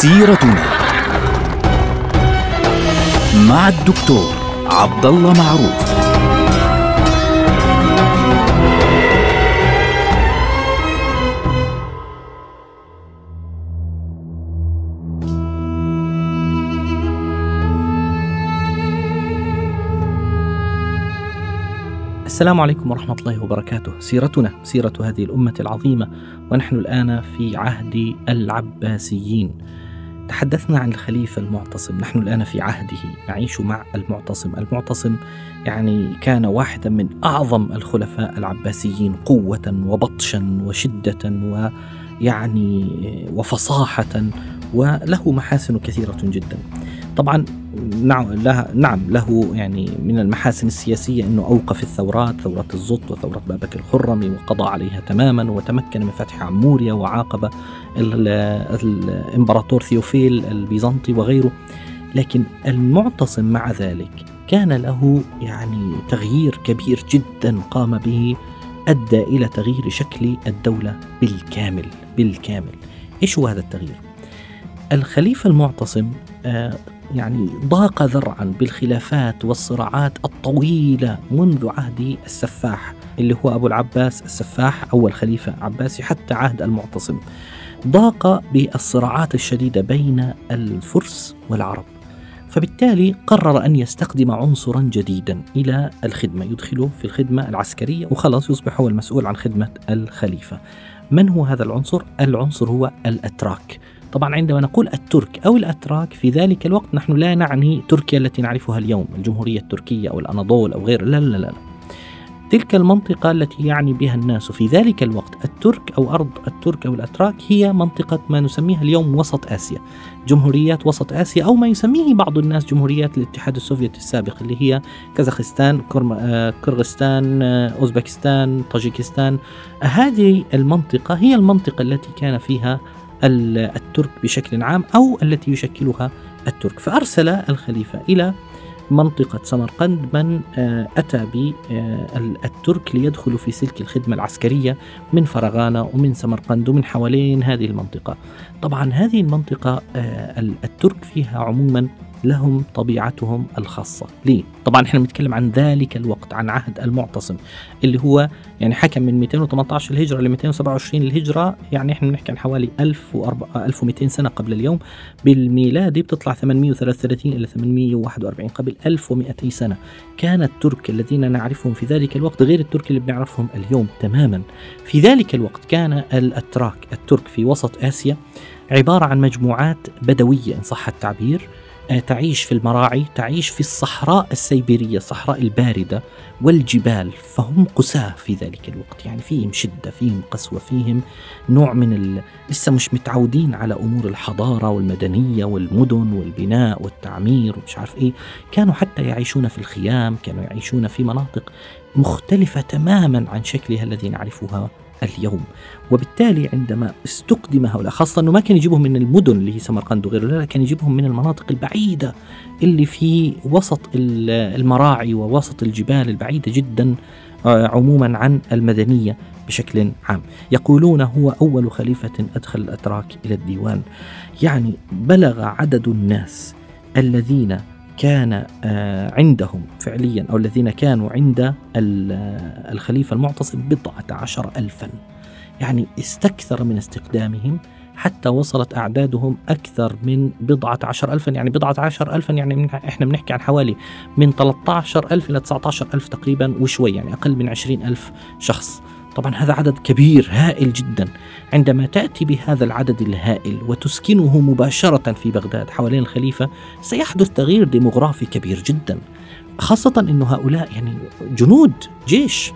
سيرتنا مع الدكتور عبد الله معروف. السلام عليكم ورحمة الله وبركاته. سيرتنا سيرة هذه الأمة العظيمة ونحن الآن في عهد العباسيين. تحدثنا عن الخليفة المعتصم. نحن الآن في عهده. نعيش مع المعتصم. المعتصم يعني كان واحدا من أعظم الخلفاء العباسيين قوة وبطشا وشدة ويعني وفصاحة وله محاسن كثيرة جدا. طبعا نعم له, نعم له يعني من المحاسن السياسية أنه أوقف الثورات ثورة الزط وثورة بابك الخرمي وقضى عليها تماما وتمكن من فتح عموريا وعاقب الإمبراطور ثيوفيل البيزنطي وغيره لكن المعتصم مع ذلك كان له يعني تغيير كبير جدا قام به أدى إلى تغيير شكل الدولة بالكامل بالكامل إيش هو هذا التغيير؟ الخليفة المعتصم آه، يعني ضاق ذرعا بالخلافات والصراعات الطويلة منذ عهد السفاح اللي هو أبو العباس السفاح أول خليفة عباسي حتى عهد المعتصم. ضاق بالصراعات الشديدة بين الفرس والعرب. فبالتالي قرر أن يستخدم عنصرا جديدا إلى الخدمة. يدخله في الخدمة العسكرية وخلاص يصبح هو المسؤول عن خدمة الخليفة. من هو هذا العنصر؟ العنصر هو الأتراك. طبعا عندما نقول الترك أو الأتراك في ذلك الوقت نحن لا نعني تركيا التي نعرفها اليوم الجمهورية التركية أو الأناضول أو غيره لا لا لا, لا. تلك المنطقة التي يعني بها الناس في ذلك الوقت الترك أو أرض الترك أو الأتراك هي منطقة ما نسميها اليوم وسط آسيا جمهوريات وسط آسيا أو ما يسميه بعض الناس جمهوريات الاتحاد السوفيتي السابق اللي هي كازاخستان كرغستان أوزبكستان طاجيكستان هذه المنطقة هي المنطقة التي كان فيها الترك بشكل عام أو التي يشكلها الترك. فأرسل الخليفة إلى منطقة سمرقند من آه، أتى بالترك ليدخلوا في سلك الخدمة العسكرية من فرغانة ومن سمرقند ومن حوالين هذه المنطقة. طبعا هذه المنطقة آه، الترك فيها عموما لهم طبيعتهم الخاصة. ليه؟ طبعا إحنا بنتكلم عن ذلك الوقت عن عهد المعتصم اللي هو يعني حكم من 218 الهجرة ل 227 الهجرة يعني إحنا بنحكي عن حوالي 1200 سنة قبل اليوم. بالميلادي بتطلع 833 إلى 841 قبل 1200 سنة. كان الترك الذين نعرفهم في ذلك الوقت غير الترك اللي بنعرفهم اليوم تماما. في ذلك الوقت كان الأتراك الترك في وسط آسيا عبارة عن مجموعات بدوية إن صح التعبير. تعيش في المراعي تعيش في الصحراء السيبيرية الصحراء الباردة والجبال فهم قساة في ذلك الوقت. يعني فيهم شدة فيهم قسوة فيهم نوع من ال... لسه مش متعودين على أمور الحضارة والمدنية والمدن والبناء والتعمير ومش عارف إيه. كانوا حتى يعيشون في الخيام كانوا يعيشون في مناطق مختلفة تماما عن شكلها الذي نعرفها اليوم. وبالتالي عندما استقدم هؤلاء خاصة أنه ما كان يجيبهم من المدن اللي هي سمرقند وغيره لا كان يجيبهم من المناطق البعيدة اللي في وسط المراعي ووسط الجبال البعيدة جدا آه، عموما عن المدنية بشكل عام. يقولون هو أول خليفة أدخل الأتراك إلى الديوان. يعني بلغ عدد الناس الذين كان آه، عندهم فعليا أو الذين كانوا عند آه، الخليفة المعتصم بضعة عشر ألفا. يعني استكثر من استخدامهم حتى وصلت أعدادهم أكثر من بضعة عشر ألفا. يعني بضعة عشر ألفا يعني إحنا بنحكي عن حوالي من 13 ألف إلى 19 ألف تقريبا وشوي يعني أقل من 20 ألف شخص. طبعا هذا عدد كبير هائل جدا. عندما تأتي بهذا العدد الهائل وتسكنه مباشرة في بغداد حوالين الخليفة سيحدث تغيير ديموغرافي كبير جدا. خاصة أن هؤلاء يعني جنود جيش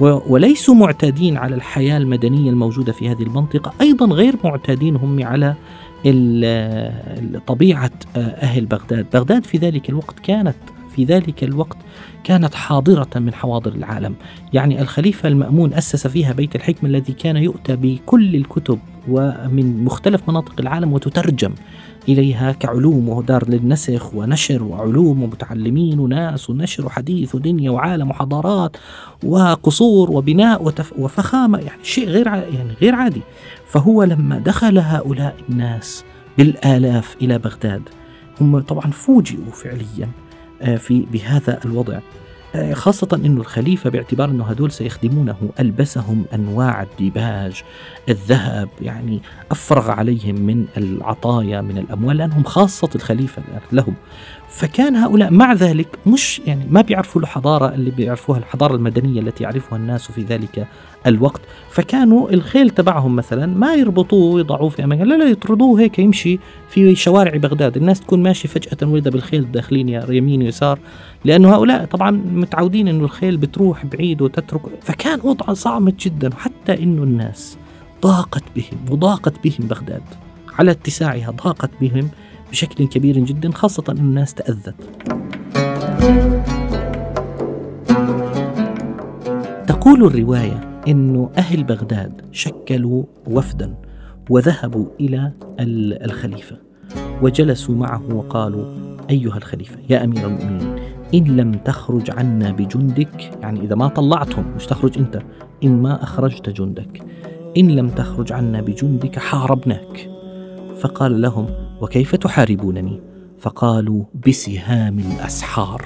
وليسوا معتادين على الحياة المدنية الموجودة في هذه المنطقة. أيضا غير معتادين هم على طبيعة أهل بغداد. بغداد في ذلك الوقت كانت في ذلك الوقت كانت حاضرة من حواضر العالم. يعني الخليفة المأمون أسس فيها بيت الحكمة الذي كان يؤتى بكل الكتب ومن مختلف مناطق العالم وتترجم إليها كعلوم ودار للنسخ ونشر وعلوم ومتعلمين وناس ونشر وحديث ودنيا وعالم وحضارات وقصور وبناء وتف وفخامة يعني شيء غير يعني غير عادي. فهو لما دخل هؤلاء الناس بالآلاف إلى بغداد هم طبعا فوجئوا فعليا. في بهذا الوضع. آه، خاصة أن الخليفة باعتبار أنه هدول سيخدمونه ألبسهم أنواع الديباج الذهب يعني أفرغ عليهم من العطايا من الأموال لأنهم خاصة الخليفة لهم. فكان هؤلاء مع ذلك مش يعني ما بيعرفوا الحضارة اللي بيعرفوها الحضارة المدنية التي يعرفها الناس في ذلك الوقت فكانوا الخيل تبعهم مثلا ما يربطوه ويضعوه في أماكن لا لا يطردوه هيك يمشي في شوارع بغداد. الناس تكون ماشي فجأة وإذا بالخيل داخلين يمين ويسار لأنه هؤلاء طبعا متعودين أنه الخيل بتروح بعيد وتترك فكان وضع صعب جدا حتى أنه الناس ضاقت بهم وضاقت بهم بغداد. على اتساعها ضاقت بهم بشكل كبير جدا خاصة أن الناس تأذت. تقول الرواية أن أهل بغداد شكلوا وفدا وذهبوا إلى الخليفة وجلسوا معه وقالوا أيها الخليفة يا أمير المؤمنين إن لم تخرج عنا بجندك يعني إذا ما طلعتهم مش تخرج أنت إن ما أخرجت جندك. إن لم تخرج عنا بجندك حاربناك. فقال لهم وكيف تحاربونني؟ فقالوا بسهام الأسحار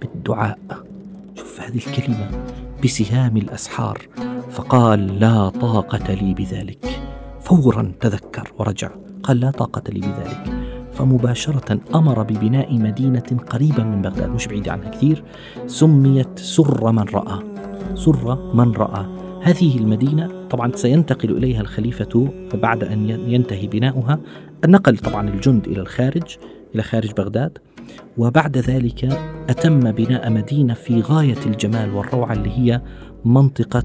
بالدعاء. شوف هذه الكلمة. بسهام الأسحار فقال لا طاقة لي بذلك. فورا تذكر ورجع قال لا طاقة لي بذلك. فمباشرة أمر ببناء مدينة قريبة من بغداد مش بعيدة عنها كثير سميت سر من رأى. سر من رأى. هذه المدينة طبعا سينتقل إليها الخليفة بعد أن ينتهي بناؤها. نقل طبعا الجند إلى الخارج إلى خارج بغداد. وبعد ذلك أتم بناء مدينة في غاية الجمال والروعة اللي هي منطقة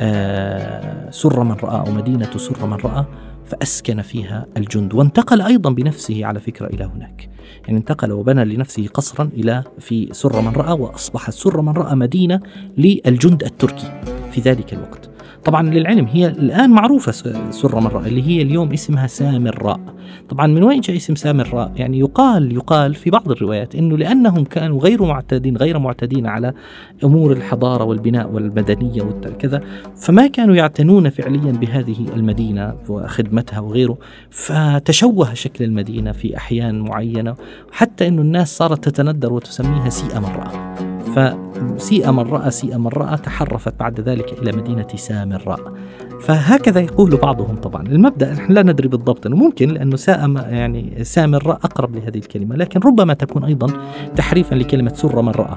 آه، سر من رأى أو مدينة سر من رأى فأسكن فيها الجند. وانتقل أيضا بنفسه على فكرة إلى هناك. يعني انتقل وبنى لنفسه قصرا إلى في سر من رأى وأصبحت سر من رأى مدينة للجند التركي في ذلك الوقت. طبعا للعلم هي الآن معروفة سر مرة اللي هي اليوم اسمها سامراء. طبعا من وين جاء اسم سامراء؟ يعني يقال يقال في بعض الروايات إنه لأنهم كانوا غير معتادين غير معتادين على أمور الحضارة والبناء والمدنية وكذا فما كانوا يعتنون فعليا بهذه المدينة وخدمتها وغيره. فتشوه شكل المدينة في أحيان معينة حتى إنه الناس صارت تتندر وتسميها سيئه مرة. فسيء من رأى سيء من رأى تحرفت بعد ذلك إلى مدينة سامراء. فهكذا يقول بعضهم طبعا. المبدأ نحن لا ندري بالضبط أنه ممكن لأنه ساء يعني سامراء أقرب لهذه الكلمة. لكن ربما تكون أيضا تحريفا لكلمة سر من رأى.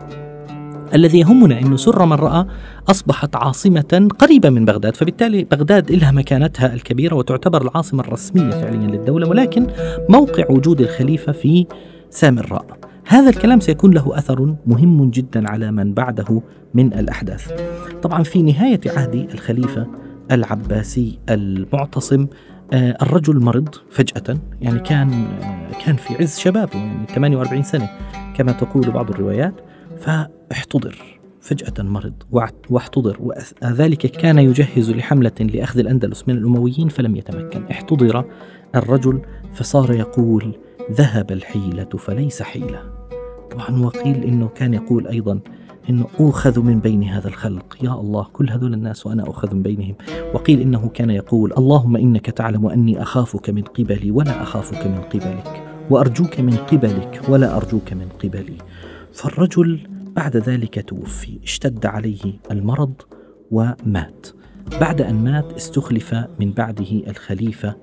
الذي يهمنا أنه سر من رأى أصبحت عاصمة قريبة من بغداد فبالتالي بغداد لها مكانتها الكبيرة وتعتبر العاصمة الرسمية فعليا للدولة ولكن موقع وجود الخليفة في سامراء. هذا الكلام سيكون له أثر مهم جدا على من بعده من الأحداث. طبعا في نهاية عهد الخليفة العباسي المعتصم آه، الرجل مرض فجأة يعني كان كان في عز شبابه يعني 48 سنة كما تقول بعض الروايات فاحتضر فجأة مرض واحتضر وذلك كان يجهز لحملة لأخذ الأندلس من الأمويين فلم يتمكن احتضر الرجل فصار يقول ذهب الحيلة فليس حيلة طبعا وقيل إنه كان يقول أيضا إنه أوخذ من بين هذا الخلق. يا الله كل هذول الناس وأنا أوخذ من بينهم. وقيل إنه كان يقول اللهم إنك تعلم أني أخافك من قبلي ولا أخافك من قبلك وأرجوك من قبلك ولا أرجوك من قبلي. فالرجل بعد ذلك توفي. اشتد عليه المرض ومات. بعد أن مات استخلف من بعده الخليفة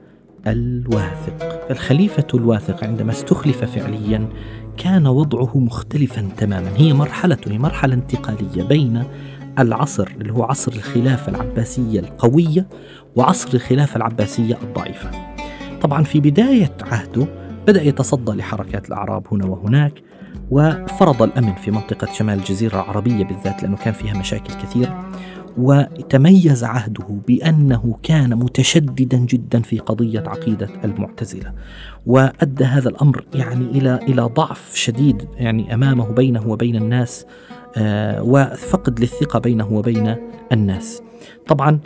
الواثق. الخليفة الواثق عندما استخلف فعليا كان وضعه مختلفا تماما. هي مرحلته هي مرحلة انتقالية بين العصر اللي هو عصر الخلافة العباسية القوية وعصر الخلافة العباسية الضعيفة. طبعا في بداية عهده بدأ يتصدى لحركات الأعراب هنا وهناك وفرض الأمن في منطقة شمال الجزيرة العربية بالذات لأنه كان فيها مشاكل كثيرة. وتميز عهده بأنه كان متشددا جدا في قضية عقيدة المعتزلة. وأدى هذا الأمر يعني إلى إلى ضعف شديد يعني أمامه بينه وبين الناس آه، وفقد للثقة بينه وبين الناس. طبعا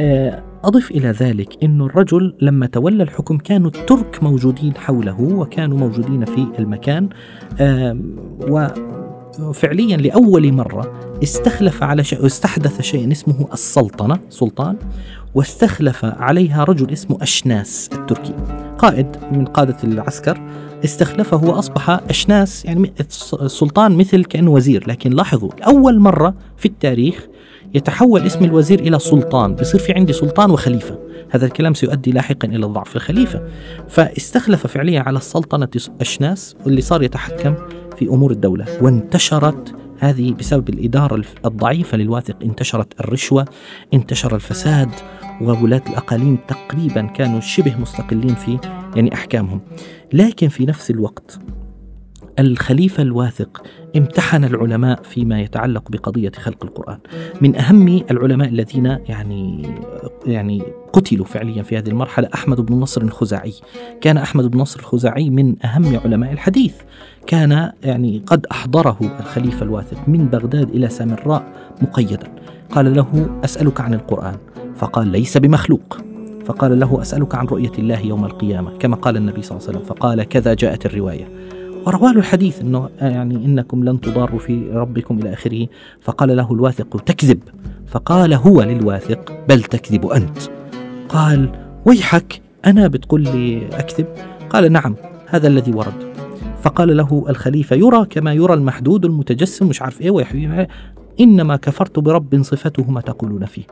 آه، أضف إلى ذلك أن الرجل لما تولى الحكم كانوا الترك موجودين حوله وكانوا موجودين في المكان و فعليا لأول مرة استخلف على شيء استحدث شيء اسمه السلطنة سلطان واستخلف عليها رجل اسمه أشناس التركي. قائد من قادة العسكر استخلفه وأصبح أشناس يعني السلطان مثل كأنه وزير لكن لاحظوا أول مرة في التاريخ يتحول اسم الوزير إلى سلطان بيصير في عندي سلطان وخليفة. هذا الكلام سيؤدي لاحقا إلى ضعف الخليفة. فاستخلف فعليا على السلطنة أشناس واللي صار يتحكم في أمور الدولة. وانتشرت هذه بسبب الإدارة الضعيفة للواثق. انتشرت الرشوة انتشر الفساد وولاة الأقاليم تقريبا كانوا شبه مستقلين في يعني أحكامهم. لكن في نفس الوقت الخليفة الواثق امتحن العلماء فيما يتعلق بقضية خلق القرآن. من أهم العلماء الذين يعني يعني قتلوا فعليا في هذه المرحلة أحمد بن نصر الخزاعي. كان أحمد بن نصر الخزاعي من أهم علماء الحديث. كان يعني قد أحضره الخليفة الواثق من بغداد إلى سامراء مقيدا. قال له أسألك عن القرآن. فقال ليس بمخلوق. فقال له أسألك عن رؤية الله يوم القيامة كما قال النبي صلى الله عليه وسلم. فقال كذا جاءت الرواية. ورواه الحديث إنه يعني إنكم لن تضاروا في ربكم إلى آخره. فقال له الواثق تكذب. فقال هو للواثق بل تكذب أنت. قال ويحك أنا بتقول لي أكذب؟ قال نعم هذا الذي ورد. فقال له الخليفة يرى كما يرى المحدود المتجسم مش عارف إيه ويحيي إنما كفرت برب صفته ما تقولون فيه.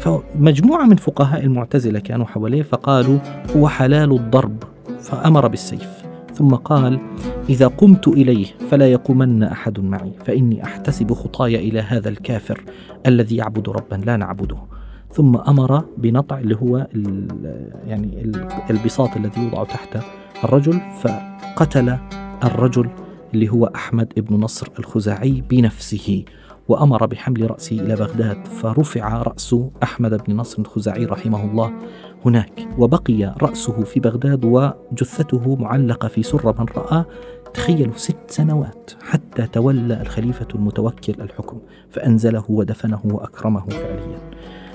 فمجموعة من فقهاء المعتزلة كانوا حواليه فقالوا هو حلال الضرب فأمر بالسيف. ثم قال إذا قمت إليه فلا يقومن أحد معي فإني أحتسب خطاي إلى هذا الكافر الذي يعبد ربا لا نعبده. ثم أمر بنطع اللي هو يعني البساط الذي يوضع تحت الرجل فقتل الرجل اللي هو أحمد بن نصر الخزاعي بنفسه وأمر بحمل رأسه إلى بغداد فرفع رأس أحمد بن نصر الخزاعي رحمه الله هناك وبقي رأسه في بغداد وجثته معلقة في سرة من رآه تخيلوا ست سنوات حتى تولى الخليفة المتوكل الحكم فأنزله ودفنه وأكرمه فعليا.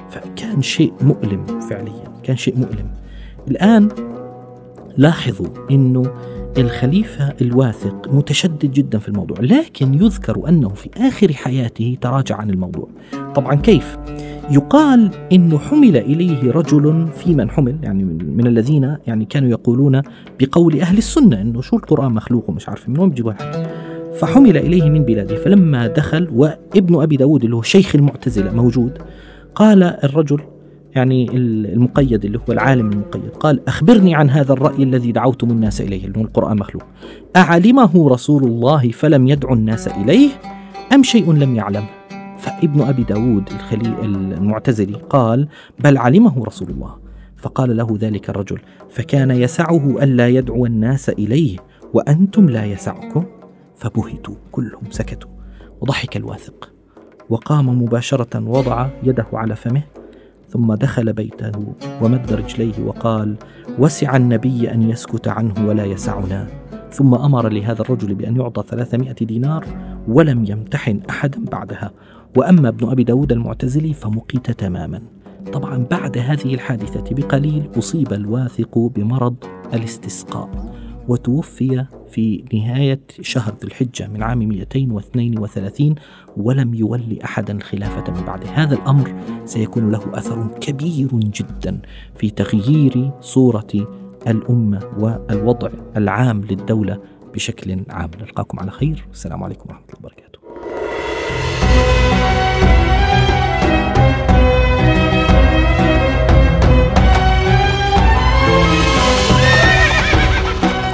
فكان شيء مؤلم فعليا كان شيء مؤلم. الآن لاحظوا أنه الخليفة الواثق متشدد جدا في الموضوع لكن يذكر أنه في آخر حياته تراجع عن الموضوع. طبعا كيف؟ يقال انه حمل إليه رجل في من حمل يعني من الذين يعني كانوا يقولون بقول أهل السنة إنه شو القرآن مخلوق ومش عارف من وين بيجيبوا فحمل إليه من بلاده. فلما دخل وابن أبي داود اللي هو شيخ المعتزلة موجود قال الرجل يعني المقيد اللي هو العالم المقيد قال أخبرني عن هذا الرأي الذي دعوتم الناس إليه اللي هو القرآن مخلوق. أعلمه رسول الله فلم يدعو الناس إليه أم شيء لم يعلم؟ فابن أبي داود الخلي المعتزلي قال بل علمه رسول الله. فقال له ذلك الرجل فكان يسعه ألا يدعو الناس إليه وأنتم لا يسعكم. فبهتوا كلهم سكتوا. وضحك الواثق. وقام مباشرة وضع يده على فمه ثم دخل بيته ومد رجليه وقال وسع النبي أن يسكت عنه ولا يسعنا. ثم أمر لهذا الرجل بأن يعطى ثلاثمائة دينار ولم يمتحن أحدا بعدها. وأما ابن أبي داود المعتزلي فمقيت تماما. طبعا بعد هذه الحادثة بقليل أصيب الواثق بمرض الاستسقاء وتوفي في نهاية شهر ذي الحجة من عام 232 ولم يولي أحدا الخلافة من بعده هذا الأمر سيكون له أثر كبير جدا في تغيير صورة الأمة والوضع العام للدولة بشكل عام. نلقاكم على خير. والسلام عليكم ورحمة الله وبركاته.